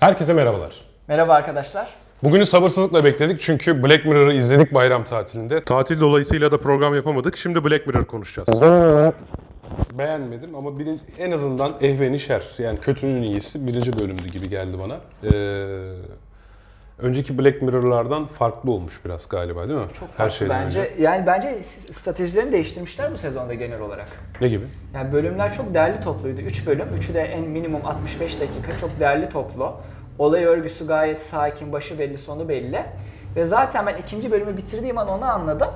Herkese merhabalar. Merhaba arkadaşlar. Bugünü sabırsızlıkla bekledik çünkü Black Mirror'ı izledik bayram tatilinde. Tatil dolayısıyla da program yapamadık. Şimdi Black Mirror konuşacağız. Beğenmedim ama birinci, en azından ehveni şer yani kötünün iyisi birinci bölümdü gibi geldi bana. Ee, önceki Black Mirror'lardan farklı olmuş biraz galiba değil mi? Çok Her farklı şeyden bence. önce. Yani bence stratejilerini değiştirmişler bu sezonda genel olarak. Ne gibi? Yani bölümler çok değerli topluydu. 3 bölüm. Üçü de en minimum 65 dakika. Çok değerli toplu. Olay örgüsü gayet sakin, başı belli, sonu belli. Ve zaten ben ikinci bölümü bitirdiğim an onu anladım.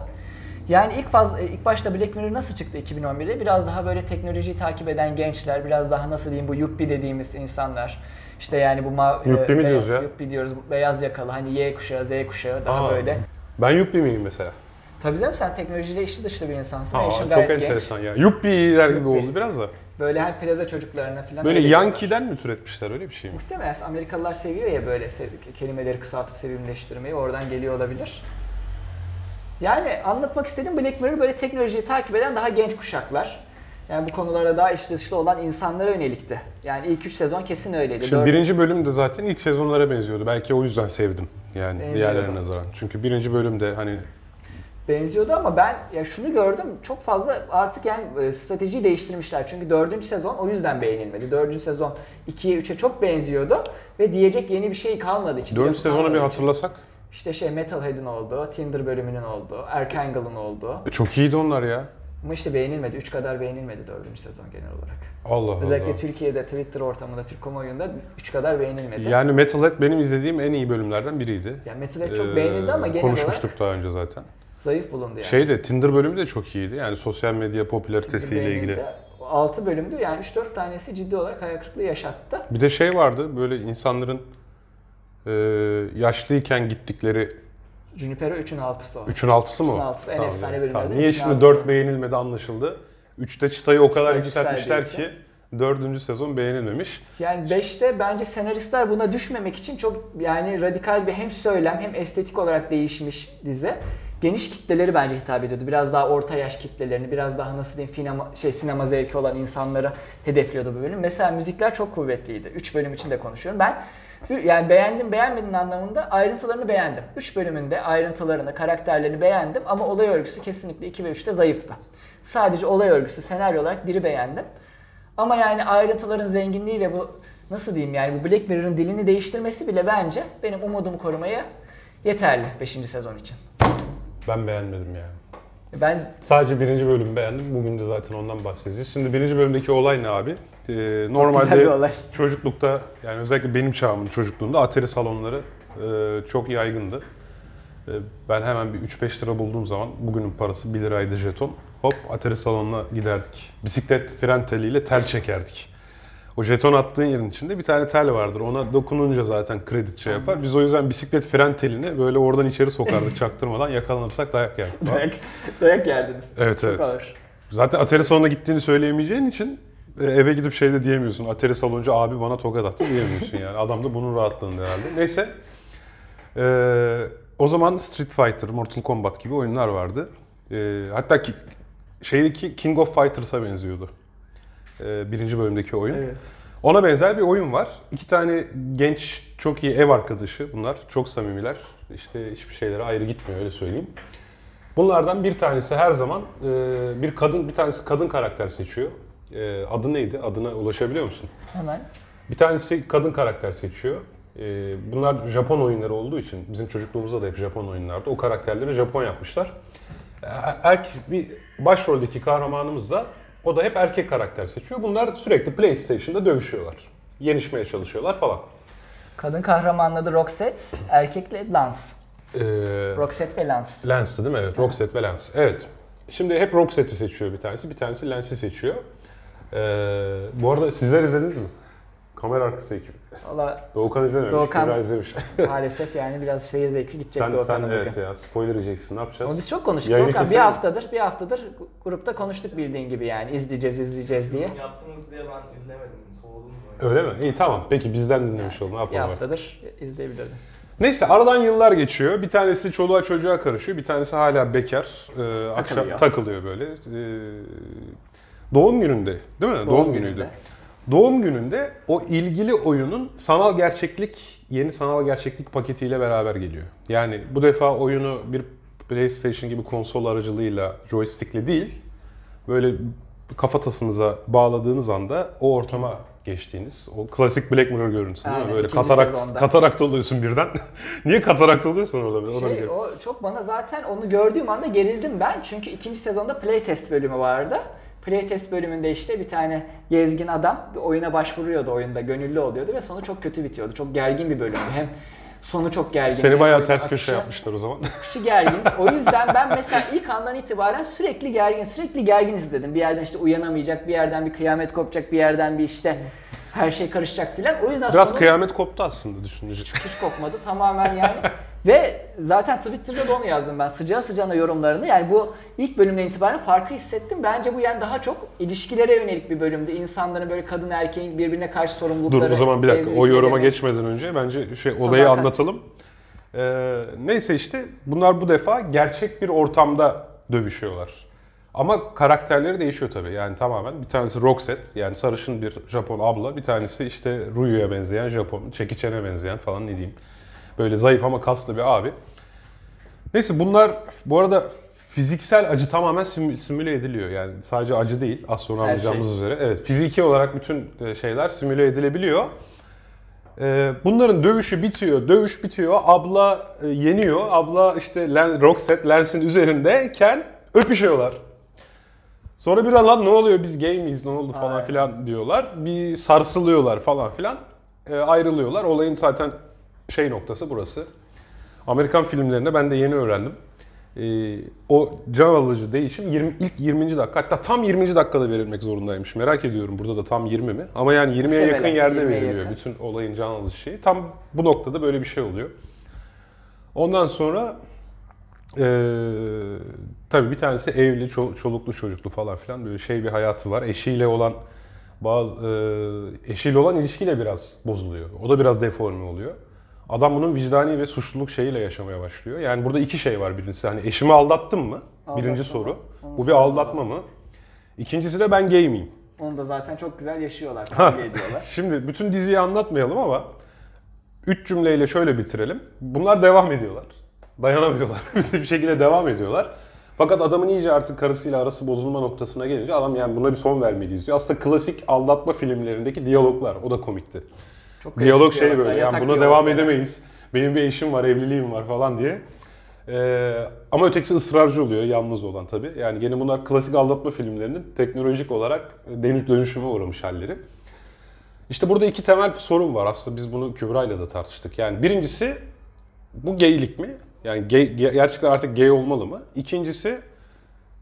Yani ilk faz, ilk başta Black Mirror nasıl çıktı 2011'de? Biraz daha böyle teknolojiyi takip eden gençler, biraz daha nasıl diyeyim bu yuppie dediğimiz insanlar. İşte yani bu ma- Yuppie mi beyaz- diyoruz ya? Yuppie diyoruz. Beyaz yakalı hani Y kuşağı, Z kuşağı daha Aa, böyle. Ben Yuppie miyim mesela? Tabii canım sen teknolojiyle içli dışlı bir insansın. Aa, çok gayet genç. enteresan ya. Yuppie'ler gibi oldu biraz da. Böyle her plaza çocuklarına falan Böyle. Yankee'den mi türetmişler öyle bir şey mi? Muhtemelen Amerikalılar seviyor ya böyle kelimeleri kısaltıp sevimleştirmeyi. Oradan geliyor olabilir. Yani anlatmak istediğim Black Mirror böyle teknolojiyi takip eden daha genç kuşaklar. Yani bu konulara daha içli dışlı olan insanlara yönelikti. Yani ilk 3 sezon kesin öyleydi. Şimdi Dört- birinci bölüm de zaten ilk sezonlara benziyordu. Belki o yüzden sevdim yani Benziyordu. diğerlerine nazaran. Çünkü birinci bölümde hani benziyordu ama ben ya şunu gördüm çok fazla artık yani e, stratejiyi değiştirmişler. Çünkü dördüncü sezon o yüzden beğenilmedi. Dördüncü sezon 2'ye 3'e çok benziyordu ve diyecek yeni bir şey kalmadı. içinde. dördüncü sezonu bir kalmadığı için. İşte şey Metalhead'in olduğu, Tinder bölümünün olduğu, Archangel'ın olduğu. E, Çok iyiydi onlar ya. Ama işte beğenilmedi. 3 kadar beğenilmedi dördüncü sezon genel olarak. Allah Özellikle Allah. Türkiye'de Twitter ortamında, Türk kamuoyunda 3 kadar beğenilmedi. Yani, Yani Metalhead benim izlediğim en iyi bölümlerden biriydi. Metalhead çok Ee, beğenildi ama genel Konuşmuştuk olarak daha önce zaten. zayıf bulundu yani. Şey de Tinder bölümü de çok iyiydi. Yani sosyal medya popülaritesiyle ilgili. 6 bölümdü yani 3-4 tanesi ciddi olarak hayal kırıklığı yaşattı. Bir de şey vardı böyle insanların e, yaşlıyken gittikleri Junipero 3'ün 6'sı o. 3'ün altısı mı? o? Üçün altısı, en efsane bölümlerden Tamam. Niye şimdi altısı. 4 beğenilmedi anlaşıldı. 3'te çıtayı o kadar yükseltmişler ki 4. sezon beğenilmemiş. Yani 5'te bence senaristler buna düşmemek için çok yani radikal bir hem söylem hem estetik olarak değişmiş dizi. Geniş kitleleri bence hitap ediyordu. Biraz daha orta yaş kitlelerini, biraz daha nasıl diyeyim sinema, şey, sinema zevki olan insanları hedefliyordu bu bölüm. Mesela müzikler çok kuvvetliydi. 3 bölüm için de konuşuyorum. Ben yani beğendim beğenmedim anlamında ayrıntılarını beğendim. 3 bölümünde ayrıntılarını, karakterlerini beğendim ama olay örgüsü kesinlikle 2 ve 3'te zayıftı. Sadece olay örgüsü, senaryo olarak biri beğendim. Ama yani ayrıntıların zenginliği ve bu nasıl diyeyim yani bu Black Mirror'ın dilini değiştirmesi bile bence benim umudumu korumaya yeterli 5. sezon için. Ben beğenmedim yani. Ben Sadece birinci bölümü beğendim. Bugün de zaten ondan bahsedeceğiz. Şimdi birinci bölümdeki olay ne abi? Ee, güzel bir normalde olay. çocuklukta yani özellikle benim çağımın çocukluğunda Atari salonları e, çok yaygındı. E, ben hemen bir 3-5 lira bulduğum zaman bugünün parası 1 liraydı jeton. Hop Atari salonuna giderdik. Bisiklet fren teliyle tel çekerdik. O jeton attığın yerin içinde bir tane tel vardır. Ona dokununca zaten kredi şey yapar. Biz o yüzden bisiklet fren telini böyle oradan içeri sokardık çaktırmadan yakalanırsak dayak yerdik. dayak, dayak yerdiniz. Evet, Çok evet. ağır. Zaten Atari salonuna gittiğini söyleyemeyeceğin için e, eve gidip şey de diyemiyorsun. Atari saloncu abi bana tokat attı diyemiyorsun yani. Adam da bunun rahatlığında herhalde. Neyse. Ee, o zaman Street Fighter, Mortal Kombat gibi oyunlar vardı. Ee, hatta ki, şeydeki King of Fighters'a benziyordu. Ee, birinci bölümdeki oyun. Evet. Ona benzer bir oyun var. İki tane genç, çok iyi ev arkadaşı bunlar. Çok samimiler. İşte hiçbir şeylere ayrı gitmiyor öyle söyleyeyim. Bunlardan bir tanesi her zaman e, bir kadın, bir tanesi kadın karakter seçiyor. E, adı neydi? Adına ulaşabiliyor musun? Hemen. Bir tanesi kadın karakter seçiyor. E, bunlar Japon oyunları olduğu için bizim çocukluğumuzda da hep Japon oyunlardı. O karakterleri Japon yapmışlar. E, Erkek bir başroldeki kahramanımız da o da hep erkek karakter seçiyor. Bunlar sürekli PlayStation'da dövüşüyorlar. Yenişmeye çalışıyorlar falan. Kadın kahramanın adı Roxette, erkekle Lance. E, Roxette ve Lance. Lens'ti değil mi? Evet. Roxette ve Lens. Evet. Şimdi hep Roxette'i seçiyor bir tanesi. Bir tanesi Lens'i seçiyor. Ee, bu arada sizler izlediniz mi? Kamera arkası ekibi. Valla Doğukan izlememiş. Doğukan- Kübra izlemiş. maalesef yani biraz şeye zevkli gidecek sen sen Doğukan'a bugün. evet ya spoiler yiyeceksin. Ne yapacağız? Ama biz çok konuştuk Yayını Doğukan. Bir haftadır, bir haftadır grupta konuştuk bildiğin gibi yani. izleyeceğiz, izleyeceğiz diye. Yaptınız diye ben izlemedim. Soğudum böyle. Öyle mi? İyi tamam. Peki bizden dinlemiş ol. Ne Bir yapalım artık? haftadır izleyebilirdim. Neyse aradan yıllar geçiyor. Bir tanesi çoluğa çocuğa karışıyor. Bir tanesi hala bekar. Ee, akşam Takılıyor. takılıyor böyle. Ee, doğum gününde değil mi? Doğum, günüydü. gününde. Doğum gününde o ilgili oyunun sanal gerçeklik, yeni sanal gerçeklik paketiyle beraber geliyor. Yani bu defa oyunu bir PlayStation gibi konsol aracılığıyla joystickle değil, böyle kafatasınıza bağladığınız anda o ortama geçtiğiniz, o klasik Black Mirror görüntüsü değil mi? Aynen, Böyle ikinci katarakt, sezonda. katarakt oluyorsun birden. Niye katarakt oluyorsun orada? Ona Şey, bir- o çok bana zaten onu gördüğüm anda gerildim ben. Çünkü ikinci sezonda playtest bölümü vardı. Playtest bölümünde işte bir tane gezgin adam bir oyuna başvuruyordu oyunda, gönüllü oluyordu ve sonu çok kötü bitiyordu. Çok gergin bir bölümdü. Hem sonu çok gergin. Seni bayağı ters akışı- köşe yapmışlar o zaman. akışı gergin. O yüzden ben mesela ilk andan itibaren sürekli gergin, sürekli gergin izledim. Bir yerden işte uyanamayacak, bir yerden bir kıyamet kopacak, bir yerden bir işte her şey karışacak filan. O yüzden Biraz sonu- kıyamet koptu aslında düşününce. hiç kopmadı tamamen yani. Ve zaten Twitter'da da onu yazdım ben sıcağı sıcağına yorumlarını. Yani bu ilk bölümden itibaren farkı hissettim. Bence bu yani daha çok ilişkilere yönelik bir bölümdü. İnsanların böyle kadın erkeğin birbirine karşı sorumlulukları. Dur o zaman bir dakika o yoruma geçmeden önce bence şey Sadakat. olayı anlatalım. Ee, neyse işte bunlar bu defa gerçek bir ortamda dövüşüyorlar. Ama karakterleri değişiyor tabii. Yani tamamen bir tanesi Roxette yani sarışın bir Japon abla, bir tanesi işte Ryu'ya benzeyen Japon, Chan'e benzeyen falan ne diyeyim. Böyle zayıf ama kaslı bir abi. Neyse bunlar bu arada fiziksel acı tamamen simü- simüle ediliyor. Yani sadece acı değil az sonra Her anlayacağımız şey. üzere. Evet fiziki olarak bütün e, şeyler simüle edilebiliyor. Ee, Bunların dövüşü bitiyor, dövüş bitiyor. Abla e, yeniyor. Abla işte Len, Roxette Lens'in üzerindeyken öpüşüyorlar. Sonra bir an lan ne oluyor biz gay miyiz ne oldu falan Aynen. filan diyorlar. Bir sarsılıyorlar falan filan. Ee, ayrılıyorlar. Olayın zaten şey noktası burası. Amerikan filmlerinde ben de yeni öğrendim. Ee, o can alıcı değişim 20, ilk 20. dakika hatta tam 20. dakikada verilmek zorundaymış. Merak ediyorum burada da tam 20 mi? Ama yani 20'ye yakın yerde 20'ye veriliyor yakın. bütün olayın can alıcı şeyi. Tam bu noktada böyle bir şey oluyor. Ondan sonra eee tabii bir tanesi evli, ço- çoluklu çocuklu falan filan böyle şey bir hayatı var. Eşiyle olan bazı eee, eşiyle olan ilişkiyle biraz bozuluyor. O da biraz deforme oluyor. Adam bunun vicdani ve suçluluk şeyiyle yaşamaya başlıyor. Yani burada iki şey var birincisi hani eşimi aldattım mı? Aldattım Birinci soru. Onu Bu bir aldatma mı? İkincisi de ben gay miyim? Onu da zaten çok güzel yaşıyorlar, Ha. ediyorlar. Şimdi bütün diziyi anlatmayalım ama üç cümleyle şöyle bitirelim. Bunlar devam ediyorlar. Dayanamıyorlar. bir şekilde devam ediyorlar. Fakat adamın iyice artık karısıyla arası bozulma noktasına gelince adam yani buna bir son vermeliyiz diyor. Aslında klasik aldatma filmlerindeki diyaloglar. O da komikti. Çok Diyalog şey diyaloglar, böyle yani buna devam edemeyiz. Benim bir eşim var, evliliğim var falan diye. Ee, ama ötekisi ısrarcı oluyor, yalnız olan tabii. Yani gene bunlar klasik aldatma filmlerinin teknolojik olarak dönüş dönüşüme uğramış halleri. İşte burada iki temel sorun var aslında biz bunu Kübra'yla da tartıştık. Yani birincisi bu gaylik mi? Yani gay, ge- gerçekten artık gay olmalı mı? İkincisi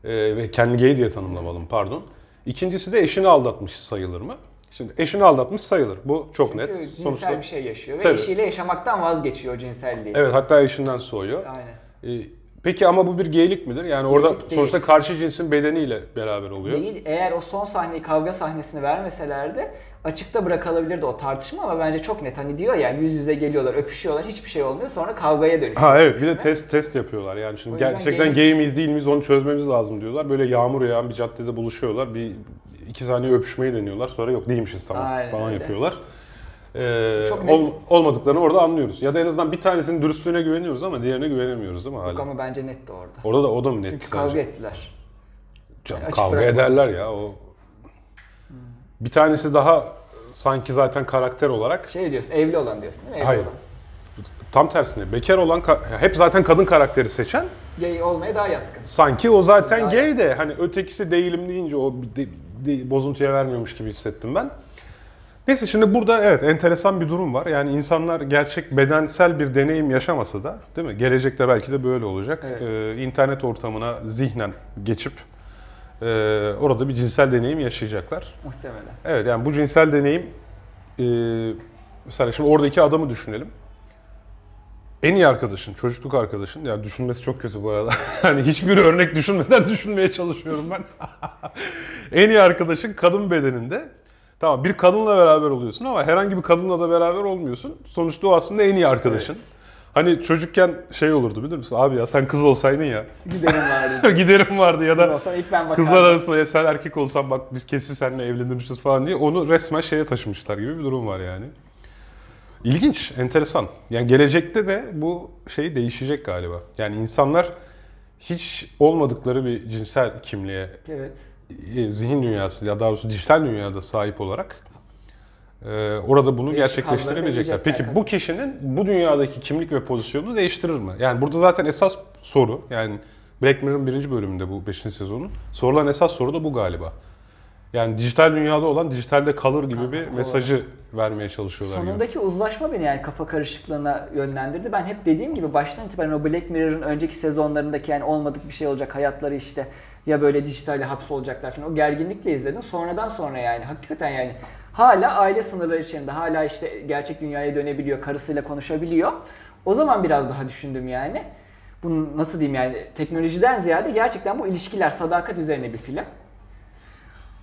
e, ve kendi gay diye tanımlamalı mı pardon. İkincisi de eşini aldatmış sayılır mı? Şimdi eşini aldatmış sayılır. Bu çok Çünkü net. cinsel Sonuçta bir şey yaşıyor ve Tabii. eşiyle yaşamaktan vazgeçiyor o cinselliği. Evet hatta eşinden soğuyor. Aynen. Ee, peki ama bu bir geylik midir? Yani orada Geylik değil. sonuçta karşı cinsin bedeniyle beraber oluyor. Değil. Eğer o son sahneyi kavga sahnesini vermeselerdi açıkta bırakılabilirdi o tartışma ama bence çok net. Hani diyor ya yüz yüze geliyorlar, öpüşüyorlar, hiçbir şey olmuyor sonra kavgaya dönüşüyor. Ha evet bir de test test yapıyorlar. Yani şimdi gerçekten gay miyiz değil miyiz onu çözmemiz lazım diyorlar. Böyle yağmur yağan bir caddede buluşuyorlar. Bir iki saniye öpüşmeyi deniyorlar. Sonra yok değilmişiz tamam Aynen falan öyle. yapıyorlar. Ee, Çok net. ol- olmadıklarını orada anlıyoruz. Ya da en azından bir tanesinin dürüstlüğüne güveniyoruz ama diğerine güvenemiyoruz değil mi Yok hala? ama bence netti orada. Orada da o da mı net Çünkü sadece? kavga ettiler. Canım, Açık kavga bırakma. ederler ya o. Bir tanesi daha sanki zaten karakter olarak Şey diyorsun, evli olan diyorsun değil mi? Evli Hayır. olan. tam tersine bekar olan ka- hep zaten kadın karakteri seçen Gay olmaya daha yatkın. sanki o zaten gay de hani ötekisi değilim deyince o bir de- de- bozuntuya vermiyormuş gibi hissettim ben. Neyse şimdi burada evet enteresan bir durum var. Yani insanlar gerçek bedensel bir deneyim yaşamasa da değil mi? Gelecekte belki de böyle olacak. Evet. Ee, internet ortamına zihnen geçip e, orada bir cinsel deneyim yaşayacaklar. Muhtemelen. Evet yani bu cinsel deneyim e, mesela şimdi oradaki adamı düşünelim. En iyi arkadaşın, çocukluk arkadaşın. Ya düşünmesi çok kötü bu arada. hani hiçbir örnek düşünmeden düşünmeye çalışıyorum ben. en iyi arkadaşın kadın bedeninde. Tamam bir kadınla beraber oluyorsun ama herhangi bir kadınla da beraber olmuyorsun. Sonuçta o aslında en iyi arkadaşın. Hani çocukken şey olurdu bilir misin? Abi ya sen kız olsaydın ya. Giderim bari. Giderim vardı ya da kızlar arasında ya sen erkek olsan bak biz kesin seninle evlenirmişiz falan diye onu resmen şeye taşımışlar gibi bir durum var yani. İlginç, enteresan. Yani gelecekte de bu şey değişecek galiba. Yani insanlar hiç olmadıkları bir cinsel kimliğe, Evet. e, zihin dünyası ya daha doğrusu dijital dünyada sahip olarak e, orada bunu Değişik gerçekleştirebilecekler. Peki bu kişinin bu dünyadaki kimlik ve pozisyonunu değiştirir mi? Yani burada zaten esas soru yani Black Mirror'ın birinci bölümünde bu 5. sezonun sorulan esas soru da bu galiba. Yani dijital dünyada olan dijitalde kalır gibi bir Doğru. mesajı vermeye çalışıyorlar gibi. Sonundaki uzlaşma beni yani kafa karışıklığına yönlendirdi. Ben hep dediğim gibi baştan itibaren o Black Mirror'ın önceki sezonlarındaki yani olmadık bir şey olacak hayatları işte ya böyle dijitale hapsolacaklar falan o gerginlikle izledim. Sonradan sonra yani hakikaten yani hala aile sınırları içerisinde hala işte gerçek dünyaya dönebiliyor, karısıyla konuşabiliyor. O zaman biraz daha düşündüm yani. Bunu nasıl diyeyim yani teknolojiden ziyade gerçekten bu ilişkiler, sadakat üzerine bir film.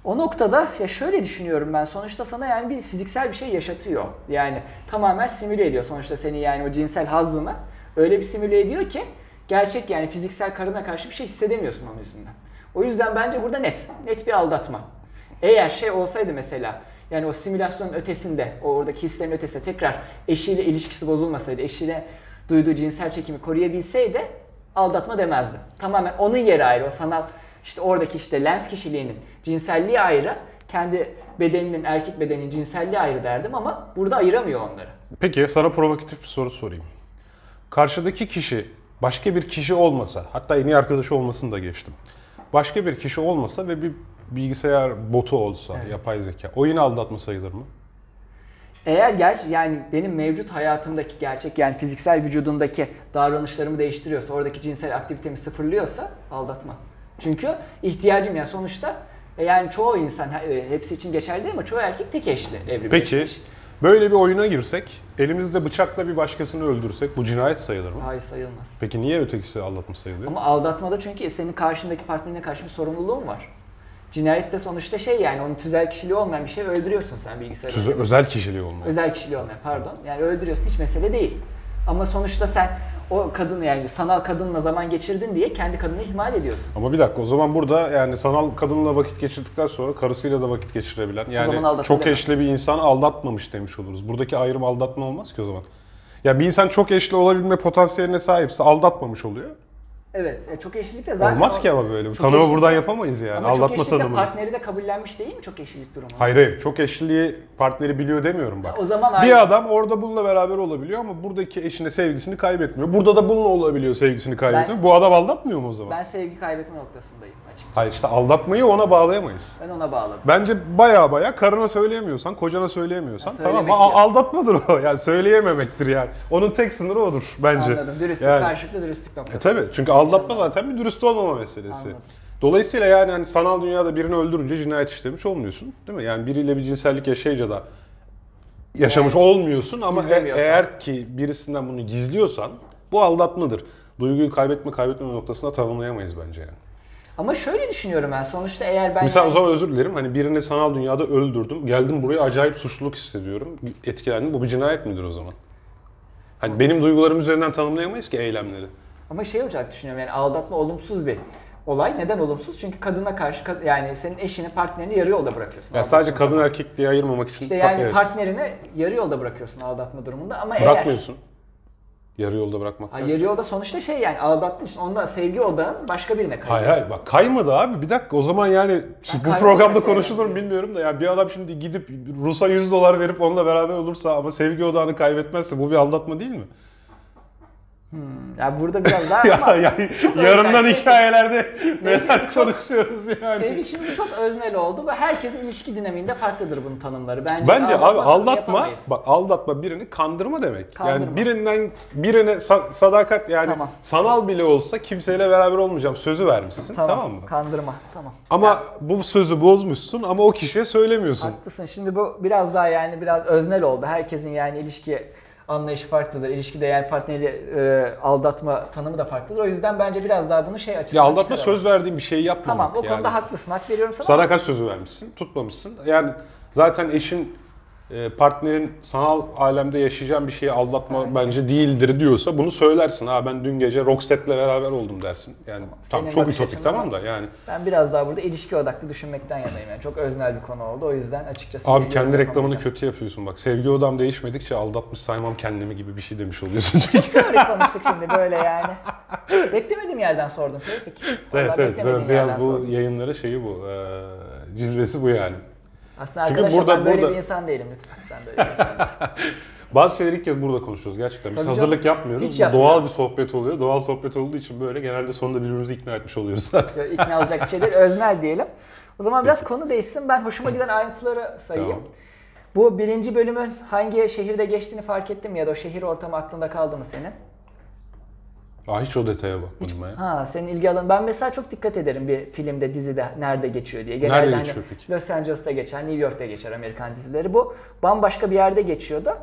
O noktada ya şöyle düşünüyorum ben sonuçta sana yani bir fiziksel bir şey yaşatıyor. Yani tamamen simüle ediyor sonuçta seni yani o cinsel hazzını öyle bir simüle ediyor ki gerçek yani fiziksel karına karşı bir şey hissedemiyorsun onun yüzünden. O yüzden bence burada net, net bir aldatma. Eğer şey olsaydı mesela yani o simülasyonun ötesinde, o oradaki hislerin ötesinde tekrar eşiyle ilişkisi bozulmasaydı, eşiyle duyduğu cinsel çekimi koruyabilseydi aldatma demezdim. Tamamen onun yeri ayrı, o sanal işte oradaki işte lens kişiliğinin cinselliği ayrı, kendi bedeninin, erkek bedeninin cinselliği ayrı derdim ama burada ayıramıyor onları. Peki sana provokatif bir soru sorayım. Karşıdaki kişi başka bir kişi olmasa, hatta en iyi arkadaşı olmasını da geçtim. Başka bir kişi olmasa ve bir bilgisayar botu olsa, Evet. yapay zeka, o yine aldatma sayılır mı? Eğer ger yani benim mevcut hayatımdaki gerçek yani fiziksel vücudumdaki davranışlarımı değiştiriyorsa, oradaki cinsel aktivitemi sıfırlıyorsa aldatma. Çünkü ihtiyacım yani sonuçta e, yani çoğu insan e, hepsi için geçerli değil ama çoğu erkek tek eşli Peki evrimleşmiş. böyle bir oyuna girsek, elimizde bıçakla bir başkasını öldürsek bu cinayet sayılır mı? Hayır sayılmaz. Peki niye ötekisi aldatma sayılıyor? Ama aldatmada çünkü senin karşındaki partnerine karşı bir sorumluluğun var. Cinayette sonuçta şey yani onun tüzel kişiliği olmayan bir şey öldürüyorsun sen bilgisayarda. Tüze- özel kişiliği olmuyor. Özel kişiliği olmayan pardon. Yani öldürüyorsun hiç mesele değil. Ama sonuçta sen o kadın yani sanal kadınla zaman geçirdin diye kendi kadını ihmal ediyorsun. Ama bir dakika o zaman burada yani sanal kadınla vakit geçirdikten sonra karısıyla da vakit geçirebilen yani çok eşli bir insan aldatmamış demiş oluruz. Buradaki ayrım aldatma olmaz ki o zaman. Ya bir insan çok eşli olabilme potansiyeline sahipse aldatmamış oluyor. Evet, e, çok eşlilik de zaten Olmaz ki ama böyle. çok Tanımı eşlilik- buradan yapamayız yani. Ama çok aldatma de tanımını. partneri de kabullenmiş değil mi çok eşlilik durumu? Hayır hayır. Çok eşliliği partneri biliyor demiyorum bak. O zaman aynı. Bir adam orada bununla beraber olabiliyor ama buradaki eşine sevgisini kaybetmiyor. Burada da bununla olabiliyor sevgisini kaybetmiyor. Bu adam aldatmıyor mu o zaman? Ben sevgi kaybetme noktasındayım açıkçası. Hayır işte aldatmayı ona bağlayamayız. Ben ona bağladım. Bence baya baya karına söyleyemiyorsan, kocana söyleyemiyorsan Ya tamam söylemek a- ya. aldatmadır o. Yani söyleyememektir yani. Onun tek sınırı odur bence. Anladım. Dürüstlük Yani. karşılıklı dürüstlük E noktası. tabi çünkü aldatma zaten bir dürüst olmama meselesi. Anladım. Dolayısıyla yani hani sanal dünyada birini öldürünce cinayet işlemiş olmuyorsun. Değil mi? Yani biriyle bir cinsellik yaşayınca da yaşamış Yani olmuyorsun ama e- eğer ki birisinden bunu gizliyorsan bu aldatmadır. Duyguyu kaybetme kaybetmeme noktasında tanımlayamayız bence yani. Ama şöyle düşünüyorum ben sonuçta eğer ben Mesela o zaman özür dilerim. Hani birini sanal dünyada öldürdüm. Geldim buraya acayip suçluluk hissediyorum. Etkilendim. Bu bir cinayet midir o zaman? Hani benim duygularım üzerinden tanımlayamayız ki eylemleri. Ama şey olacak düşünüyorum yani aldatma olumsuz bir olay. Neden olumsuz? Çünkü kadına karşı kad- yani senin eşini, partnerini yarı yolda bırakıyorsun. Ya sadece kadın zaman. erkek diye ayırmamak için İşte yani evet, partnerini yarı yolda bırakıyorsun aldatma durumunda ama eğer bırakmıyorsun. Yarı yolda bırakmak. Ha, yarı yolda sonuçta şey yani aldattığın için onda sevgi odağın başka birine kayıyor. Hayır hayır bak kaymadı abi bir dakika o zaman yani bu kaymadı programda konuşulur mu bilmiyorum da yani bir adam şimdi gidip Rus'a 100 dolar verip onunla beraber olursa ama sevgi odağını kaybetmezse bu bir aldatma değil mi? Ya burada biraz daha ya ama yani yarından Tevfik- hikayelerde neler konuşuyoruz yani. Tevfik şimdi çok öznel oldu ve herkesin ilişki dinamiğinde farklıdır bunun tanımları. Bence, Bence abi aldatma yapamayız. bak aldatma birini kandırma demek. Kandırma. Yani birinden birine sa- sadakat yani Tamam. sanal bile olsa kimseyle beraber olmayacağım sözü vermişsin tamam, mı? Kandırma. Tamam. Ama bu sözü bozmuşsun ama o kişiye söylemiyorsun. Haklısın. Şimdi bu biraz daha yani biraz öznel oldu. Herkesin yani ilişki anlayışı farklıdır. İlişkide yani partneri e, aldatma tanımı da farklıdır. O yüzden bence biraz daha bunu şey Ya açısından aldatma çıkaralım. söz verdiğin bir şeyi yapmamak Tamam o yani. konuda haklısın. Hak veriyorum sana. Sadakat sözü vermişsin, tutmamışsın. Yani zaten eşin partnerin sanal alemde yaşayacağın bir şeyi aldatma bence değildir diyorsa bunu söylersin. Ha ben dün gece Roxette'le beraber oldum dersin. Yani tam Senin çok ütopik tamam ama- da yani. Ben biraz daha burada ilişki odaklı düşünmekten yanayım. Yani çok öznel bir konu oldu. O yüzden açıkçası... Abi kendi reklamını kötü yapıyorsun bak. Sevgi odam değişmedikçe aldatmış saymam kendimi gibi bir şey demiş oluyorsun. Teorik konuştuk şimdi böyle yani. Beklemediğim yerden sordum Tevfik. Evet evet biraz bu sordum. yayınları şeyi bu. E, cilvesi bu yani. Aslında Çünkü arkadaşlar burada- ben böyle burada- bir insan değilim lütfen. Ben böyle bir insan değilim. Bazı şeyleri ilk kez burada konuşuyoruz gerçekten. Biz Tabii hazırlık canım. yapmıyoruz. Hiç Doğal bir sohbet oluyor. Doğal sohbet olduğu için böyle genelde sonunda birbirimizi ikna etmiş oluyoruz zaten. Böyle ikna olacak bir şey değil. Öznel diyelim. O zaman biraz konu değişsin. Ben hoşuma giden ayrıntıları sayayım. Tamam. Bu birinci bölümün hangi şehirde geçtiğini fark ettin mi? Ya da o şehir ortamı aklında kaldı mı senin? Aa, hiç o detaya bakmadım ben. ya. Ha senin ilgi alanın. Ben mesela çok dikkat ederim bir filmde, dizide nerede geçiyor diye. Genelde Nerede hani geçiyor peki? Los Angeles'ta geçer, New York'ta geçer Amerikan dizileri. Bu bambaşka bir yerde geçiyordu.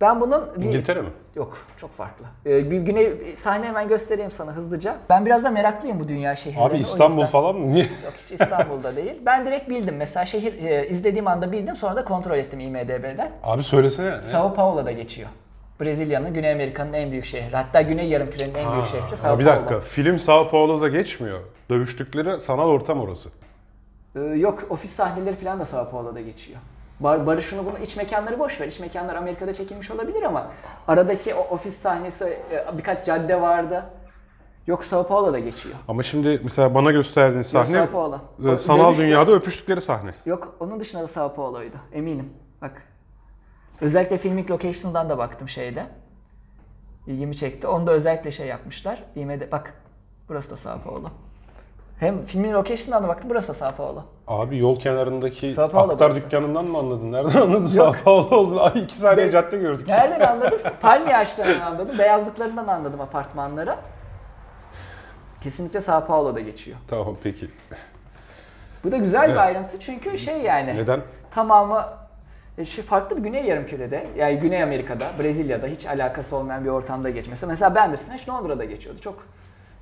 Ben bunun bir... İngiltere mi? Yok, çok farklı. Ee, bir güney sahne hemen göstereyim sana hızlıca. Ben biraz da meraklıyım bu dünya şehirlerine. Abi İstanbul yüzden- falan mı? Niye? Yok hiç İstanbul'da değil. Ben direkt bildim. Mesela şehir e, izlediğim anda bildim. Sonra da kontrol ettim IMDB'den. Abi söylesene. Ne? Sao Paulo'da geçiyor. Brezilya'nın, Güney Amerika'nın en büyük şehri. Hatta Güney Yarımküre'nin en büyük şehri Sao bir Paulo. dakika. Film Sao Paulo'da geçmiyor. Dövüştükleri sanal ortam orası. Ee, yok ofis sahneleri falan da Sao Paulo'da geçiyor. Bar, barışını bunu iç mekanları boş ver. İç mekanlar Amerika'da çekilmiş olabilir ama aradaki o ofis sahnesi e, birkaç cadde vardı. Yok Sao Paulo'da geçiyor. Ama şimdi mesela bana gösterdiğin Yok, sahne Sao Paulo. e, sanal dövüş- dünyada öpüştükleri sahne. Yok onun dışında da Sao Paulo'ydu. Eminim. Bak. Özellikle Filmic Locations'dan da baktım şeyde. İlgimi çekti. Onu da özellikle şey yapmışlar. IMD bak. Burası da Sao Paulo. Hem filmin location'dan da baktım. Burası da Sao Paulo. Abi yol kenarındaki Sao Paulo aktar burası. dükkanından mı anladın? Nereden anladın Sao Paulo olduğunu? Ay iki saniye Be- cadde gördük. Nereden anladım? Palmiye ağaçlarından anladım. Beyazlıklarından anladım apartmanları. Kesinlikle Sao Paulo'da geçiyor. Tamam peki. Bu da güzel bir ayrıntı çünkü şey yani Neden? tamamı şu farklı bir Güney Yarımküre'de yani Güney Amerika'da, Brezilya'da hiç alakası olmayan bir ortamda geçmesi. Mesela Bandersnatch Londra'da geçiyordu. Çok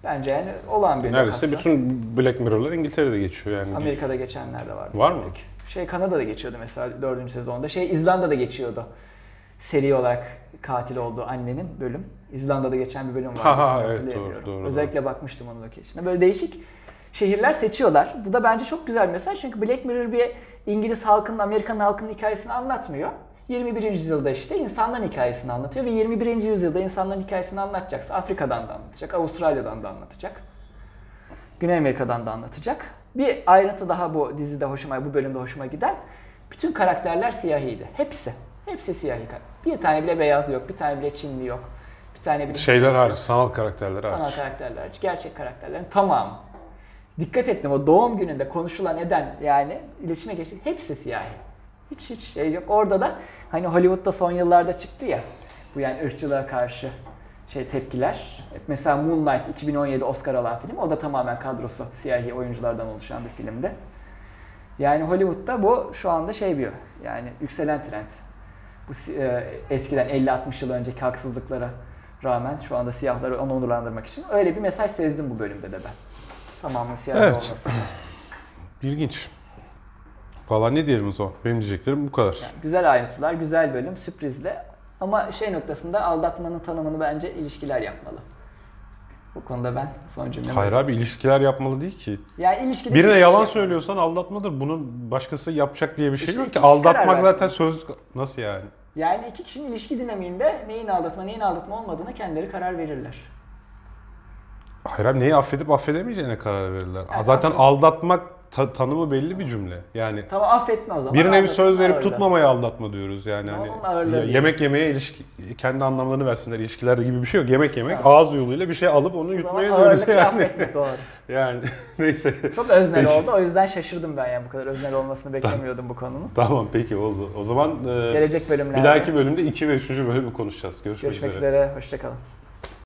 bence yani olan bir Neredeyse lokasyon. bütün Black Mirror'lar İngiltere'de geçiyor yani. Amerika'da geçenler de vardı. Var mı? Şey Kanada'da geçiyordu mesela dördüncü sezonda. Şey İzlanda'da geçiyordu. Seri olarak katil olduğu annenin bölüm. İzlanda'da geçen bir bölüm var. Ha, ha, evet, doğru, doğru, Özellikle bakmıştım onun location'a. Böyle değişik şehirler seçiyorlar. Bu da bence çok güzel bir mesaj. Çünkü Black Mirror bir İngiliz halkının, Amerikan halkının hikayesini anlatmıyor. 21. yüzyılda işte insanların hikayesini anlatıyor ve 21. yüzyılda insanların hikayesini anlatacaksa Afrika'dan da anlatacak, Avustralya'dan da anlatacak. Güney Amerika'dan da anlatacak. Bir ayrıntı daha bu dizide hoşuma, bu bölümde hoşuma giden. Bütün karakterler siyahiydi. Hepsi. Hepsi siyahi. Bir tane bile beyaz yok, bir tane bile Çinli yok. Bir tane bile Şeyler hariç, sanal karakterler sanal hariç. karakterler hariç, gerçek karakterlerin tamamı. Dikkat ettim o doğum gününde konuşulan eden yani iletişime geçti. Hepsi siyahi. Hiç hiç şey yok. Orada da hani Hollywood'da son yıllarda çıktı ya bu yani ırkçılığa karşı şey tepkiler. Mesela Moonlight 2017 Oscar alan film. O da tamamen kadrosu siyahi oyunculardan oluşan bir filmdi. Yani Hollywood'da bu şu anda şey bir yani yükselen trend. Bu e, eskiden 50-60 yıl önceki haksızlıklara rağmen şu anda siyahları onu onurlandırmak için öyle bir mesaj sezdim bu bölümde de ben. Tamamen siyah Evet. olması. İlginç. Valla ne diyelim o zaman? Benim diyeceklerim bu kadar. Yani güzel ayrıntılar, güzel bölüm, sürprizle. Ama şey noktasında aldatmanın tanımını bence ilişkiler yapmalı. Bu konuda ben son cümlemi... Hayır abi ilişkiler yapmalı değil ki. Yani ilişkide Birine yalan kişi- söylüyorsan aldatmadır. Bunun başkası yapacak diye bir şey İşte yok ki. Aldatmak zaten söz... Nasıl yani? Yani iki kişinin ilişki dinamiğinde neyin aldatma, neyin aldatma olmadığına kendileri karar verirler. Hayır abi neyi affedip affedemeyeceğine karar verirler. Yani zaten affet- aldatmak ta- tanımı belli bir cümle. Yani Tamam affetme o zaman. birine bir söz verip ağırlığı. tutmamaya aldatma diyoruz yani. Ama Hani ya- yemek yemeye ilişki kendi anlamlarını versinler ilişkilerde gibi bir şey yok. Yemek yemek ağız yoluyla bir şey alıp onu yutmaya diyoruz yani. affetme doğru. Yani neyse. Çok öznel Peki. oldu o yüzden şaşırdım ben yani bu kadar öznel olmasını beklemiyordum bu konunun. Tamam peki o, o zaman e, Gelecek bölümlerde bir dahaki bölümde 2 ve 3. bölümü konuşacağız. Görüşmek, görüşmek üzere. üzere, hoşçakalın.